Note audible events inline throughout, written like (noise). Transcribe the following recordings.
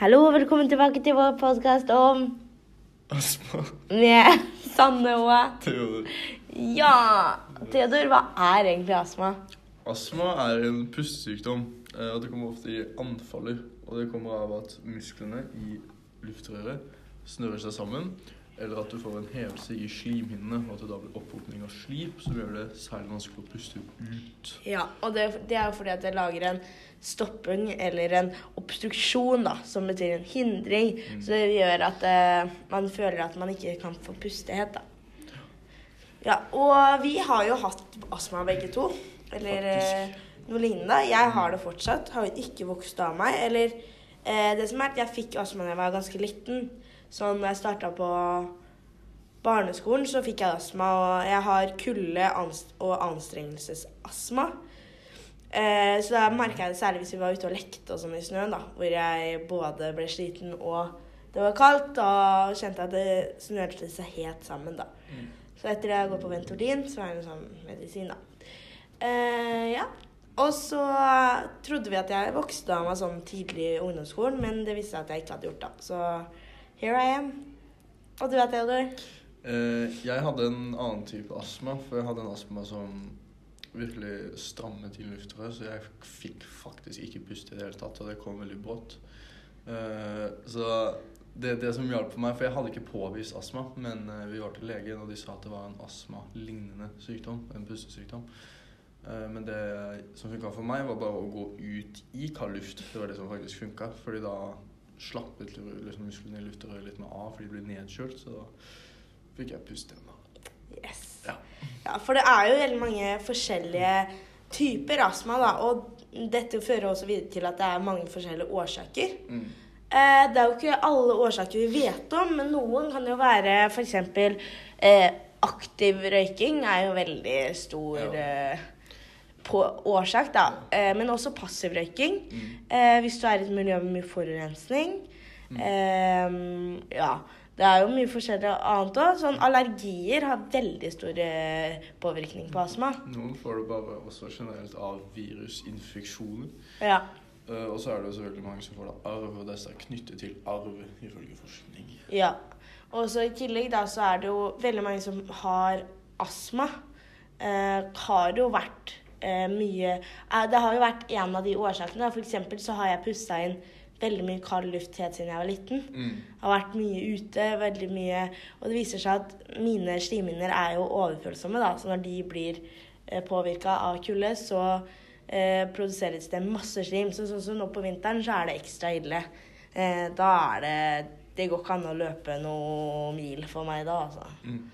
Hallo, velkommen tilbake til vår podkast om Astma. med Sanne og Theodor. Ja! Theodor, hva er egentlig astma? Astma er en pustesykdom, eh, og det kommer ofte i anfaller. Og det kommer av at musklene i luftrøret snører seg sammen, eller at du får en hevelse i slimhinnene, og at det da blir opphopning av slim, som gjør det særlig vanskelig å puste ut. Ja, og det, det er jo fordi at det lager en stopping eller en obstruksjon, da, som betyr en hindring. Så det gjør at eh, man føler at man ikke kan få pustehet, da. Ja, og vi har jo hatt astma begge to. Eller eh, noe lignende. Jeg har det fortsatt. Har ikke vokst av meg. Eller eh, det som er at jeg fikk astma da jeg var ganske liten. Så når jeg starta på barneskolen, så fikk jeg astma. Og jeg har kulde og anstrengelsesastma. Eh, så da merka jeg det særlig hvis vi var ute og lekte og sånn i snøen, da. Hvor jeg både ble sliten og det var kaldt, og kjente at det snølte seg helt sammen, da. Så etter det jeg går på Ventolin, så er det en sånn medisin, da. Eh, ja. Og så trodde vi at jeg vokste av meg sånn tidlig i ungdomsskolen, men det viste seg at jeg ikke hadde gjort det. Så here I am. Og du da, Theodor? Eh, jeg hadde en annen type astma, for jeg hadde en astma som virkelig strammet inn luftrøret, så jeg fikk faktisk ikke puste i det hele tatt, og det kom veldig brått. Eh, så det, det som hjalp meg, for jeg hadde ikke påvist astma, men eh, vi var til legen, og de sa at det var en astma-lignende sykdom, en pustesykdom. Eh, men det som funka for meg, var bare å gå ut i kald luft. Det var det som faktisk funka, fordi da slappet liksom, musklene i luftrøret litt mer av, fordi de ble nedkjølt, så da fikk jeg puste igjen. da. Yes. Ja. Ja, for det er jo veldig mange forskjellige typer astma, da. Og dette fører også videre til at det er mange forskjellige årsaker. Mm. Eh, det er jo ikke alle årsaker vi vet om, men noen kan jo være f.eks. Eh, aktiv røyking er jo veldig stor Ja. eh, årsak, da. Eh, men også passiv røyking. Mm. Eh, hvis du er i et miljø med mye forurensning. Mm. Eh, ja. Det er jo mye forskjellig annet òg. Sånn allergier har veldig stor påvirkning på astma. Noen får det bare også generelt av virusinfeksjoner. Ja. Og så er det jo selvfølgelig mange som får det av arv, og disse er knyttet til arv, ifølge forskning. Ja. Og så i tillegg da, så er det jo veldig mange som har astma. Eh, har jo vært mye eh, Det har jo vært en av de årsakene. Eksempel så har jeg pussa inn veldig mye kald luft helt siden jeg var liten. Mm. Har vært mye ute, veldig mye Og det viser seg at mine slimhinner er jo overfølsomme, da. Så når de blir eh, påvirka av kulde, så eh, produseres det masse slim. Så sånn som nå på vinteren, så er det ekstra ille. Eh, da er det Det går ikke an å løpe noe mil for meg da, altså. Mm.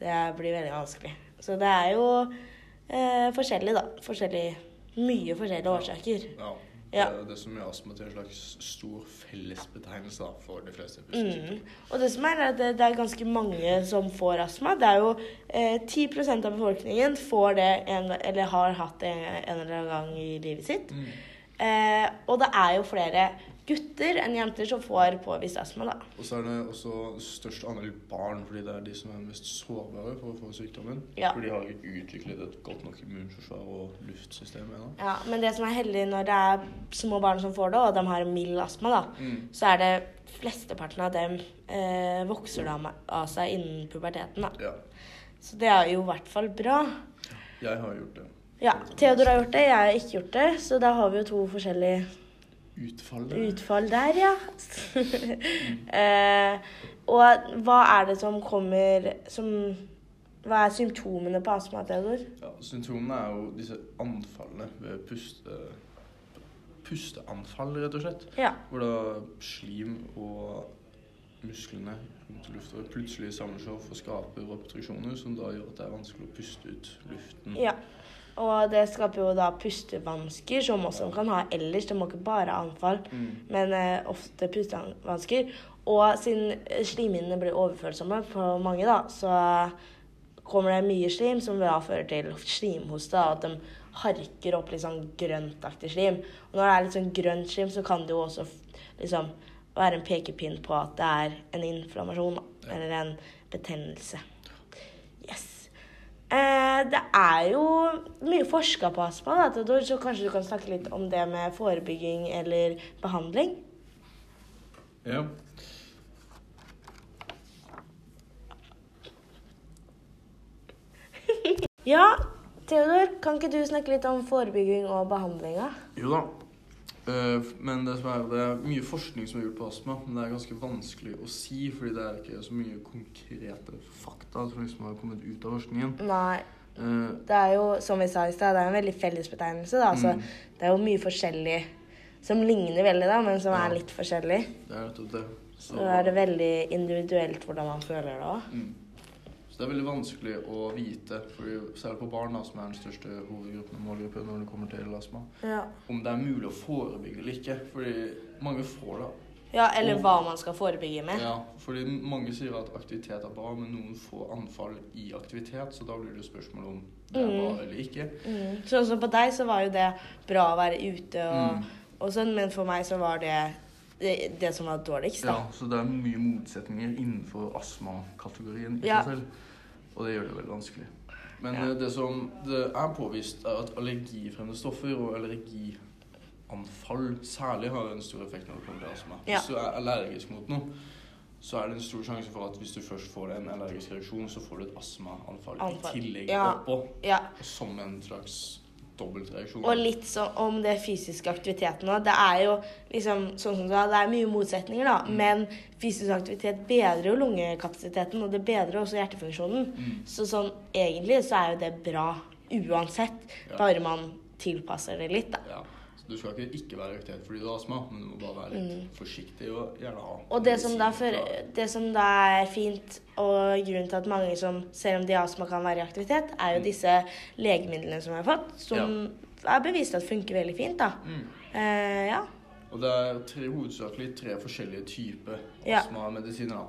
Det blir veldig vanskelig. Så det er jo eh, forskjellig, da. Forskjellig Mye forskjellige årsaker. Ja. Ja. Det det som gjør astma til en slags stor fellesbetegnelse da, for de fleste. Mm. Og det som er, er at det, det er ganske mange som får astma. Det er jo eh, 10 av befolkningen får det en, eller har hatt det en, en eller annen gang i livet sitt. Mm. Eh, og det er jo flere gutter enn jenter som får påvist astma, da. Og så er det også størst andel barn, fordi det er de som er mest sårbare for å få sykdommen. Ja. For de har ikke utviklet et godt nok immunforsvar og luftsystem ennå. Ja, men det som er heldig når det er små barn som får det, og de har mild astma, da, Mm. så er det flesteparten av dem eh, vokser da av seg innen puberteten. da. Ja. Så det er jo i hvert fall bra. Jeg har gjort det. Ja, Theodor har gjort det, jeg har ikke gjort det, så da har vi jo to forskjellige Utfallet utfall der, ja. (laughs) eh, og hva er det som kommer som Hva er symptomene på astma, Theodor? Ja, Symptomene er jo disse anfallene ved puste, pusteanfall, rett og slett. Ja. Hvor da slim og musklene rundt lufta plutselig samler seg og skaper obstruksjoner, som da gjør at det er vanskelig å puste ut luften. ja. Og det skaper jo da pustevansker, som også kan ha ellers. Det må ikke bare ha anfall, Mm. men eh, ofte pustevansker. Og siden slimhinnene blir overfølsomme for mange, da, så kommer det mye slim som da fører til slimhoste. da, At de harker opp litt sånn grøntaktig slim. Og når det er litt sånn grønt slim, så kan det jo også liksom være en pekepinn på at det er en inflammasjon, da, eller en betennelse. Yes. Eh, det er jo mye forska på astma, da, Theodor, så kanskje du kan snakke litt om det med forebygging eller behandling? Ja. (laughs) Ja, Theodor, kan ikke du snakke litt om forebygging og behandlinga? Jo da. Eh, men det, er, det er mye forskning som er gjort på astma, men det er ganske vanskelig å si, fordi det er ikke så mye konkrete fakta som liksom har kommet ut av forskningen. Nei. Eh, Det er jo, som vi sa i stad, det er en veldig fellesbetegnelse. da, så Mm. Det er jo mye forskjellig som ligner veldig, da, men som Ja. er litt forskjellig. det er nettopp det. Så, Så er det veldig individuelt hvordan man føler det òg. mm. Så det er veldig vanskelig å vite, for særlig på barn, da, som er den største hovedgruppen målgruppen når det kommer til astma, Ja. om det er mulig å forebygge eller ikke. Fordi mange får det. ja, eller Og- hva man skal forebygge med. Ja, fordi mange sier at aktivitet er bra, men noen får anfall i aktivitet, så da blir det spørsmål om det er bra Mm. eller ikke. Mm. Sånn som på deg, så var jo det bra å være ute og, Mm. og sånn, men for meg så var det det, det som var dårligst, da. Ja, så det er mye motsetninger innenfor astmakategorien i Ja. seg selv. Og det gjør det veldig vanskelig. Men Ja. eh, det som det er påvist, er at allergifremmende stoffer og allergianfall særlig har en stor effekt når det kommer til astma. Hvis du er allergisk mot noe, så er det en stor sjanse for at hvis du først får en allergisk reaksjon, så får du et astmaanfall i tillegg Ja. oppå. Ja. Som en slags dobbeltreaksjon. Og litt sånn om det fysiske aktiviteten òg. Det er jo liksom sånn som du sa, det er mye motsetninger, da. Mm. Men fysisk aktivitet bedrer jo lungekapasiteten, og det bedrer også hjertefunksjonen. Mm. Så sånn egentlig så er jo det bra uansett, Ja. bare man tilpasser det litt, da. Ja. Du skal ikke ikke være i aktivitet fordi du har astma, men du må bare være litt forsiktig og gjerne ha Mm. Og det som, for, det som da er fint, og grunnen til at mange som, selv om de har astma, kan være i aktivitet, er jo Mm. disse legemidlene som jeg har fått, som er bevist at funker veldig fint, da. Mm. Eh, ja. Og det er tre, hovedsakelig tre forskjellige typer Ja. astmamedisiner.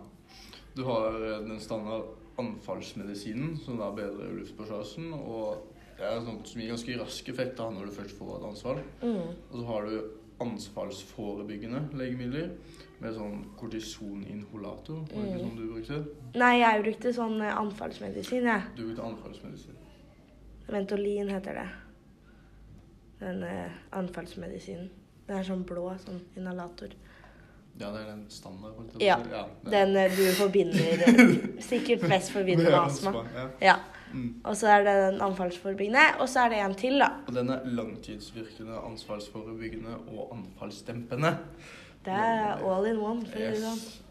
Du har eh, den standard anfallsmedisinen, som da bedrer luftpåkjørselen, Og det er sånt som gir ganske rask effekt da når du først får et anfall. Mm. Og så har du anfallsforebyggende legemidler med sånn kortisoninholator. Var det ikke Mm. sånn du brukte? Nei, jeg brukte sånn eh, anfallsmedisin, jeg. Du brukte anfallsmedisin. Ventolin heter det. Den eh, anfallsmedisinen. Den er sånn blå, sånn inhalator. Ja, det er den standard. Ja, ja det- Den eh, du forbinder (laughs) Sikkert flest forbinder med astma. Ja. Ja. Mm. Og så er det den anfallsforebyggende, og så er det en til, da. Og den er langtidsvirkende, ansvarsforebyggende og anfallsdempende. Det er all in one. For sånn. Yes.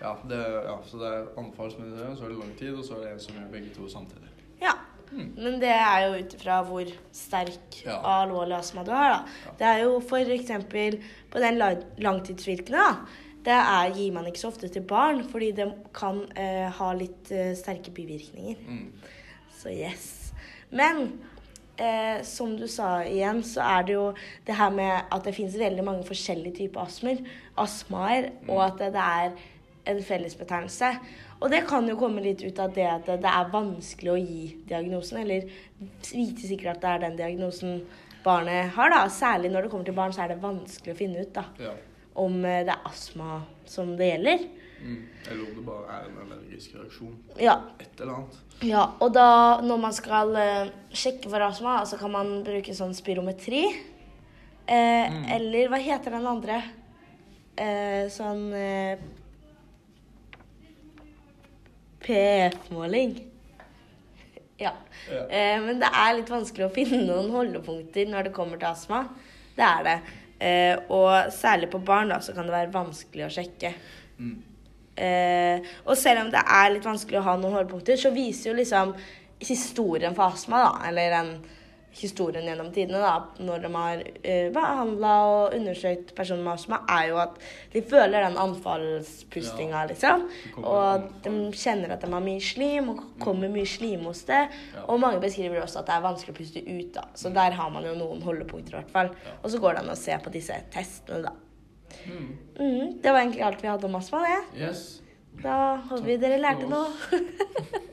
Ja, det, ja, så det er anfallsmedisin, så er det lang tid, og så er det en som gjør begge to samtidig. Ja. Mm. Men det er jo ut ifra hvor sterk Ja. og alvorlig astma du har, da. Ja. Det er jo for eksempel på den langtidsvirkende, da. Det er, gir man ikke så ofte til barn, fordi det kan eh, ha litt eh, sterke bivirkninger. Mm. Så yes. Men eh, som du sa igjen, så er det jo det her med at det finnes veldig mange forskjellige typer astmer, astmaer, og at det, det er en fellesbetegnelse. Og det kan jo komme litt ut av det at det, det er vanskelig å gi diagnosen, eller vite sikkert at det er den diagnosen barnet har, da. Særlig når det kommer til barn, så er det vanskelig å finne ut da, Ja. om eh, det er astma som det gjelder. Mm. Eller om det bare er en allergisk reaksjon. Ja, Et eller annet. Ja, og da når man skal eh, sjekke for astma, så kan man bruke sånn spirometri. Eh, Mm. Eller hva heter den andre? Eh, sånn eh, PF-måling. Ja. Ja. Eh, men det er litt vanskelig å finne noen holdepunkter når det kommer til astma. Det er det. Eh, og særlig på barn da, så kan det være vanskelig å sjekke. Mm. Eh, og selv om det er litt vanskelig å ha noen holdepunkter, så viser jo liksom historien for astma, da, eller den historien gjennom tidene, da, når de har eh, behandla og undersøkt personer med astma, er jo at de føler den anfallspustinga, Ja. liksom. Og de kjenner at de har mye slim, og kommer mye slimhoste. Ja. Og mange beskriver også at det er vanskelig å puste ut, da. Så der har man jo noen holdepunkter, i hvert fall. Ja. Og så går det an å se på disse testene, da. Mm. Mm, det var egentlig alt vi hadde om astma, det. Yes. Da håper vi dere lærte noe. (laughs)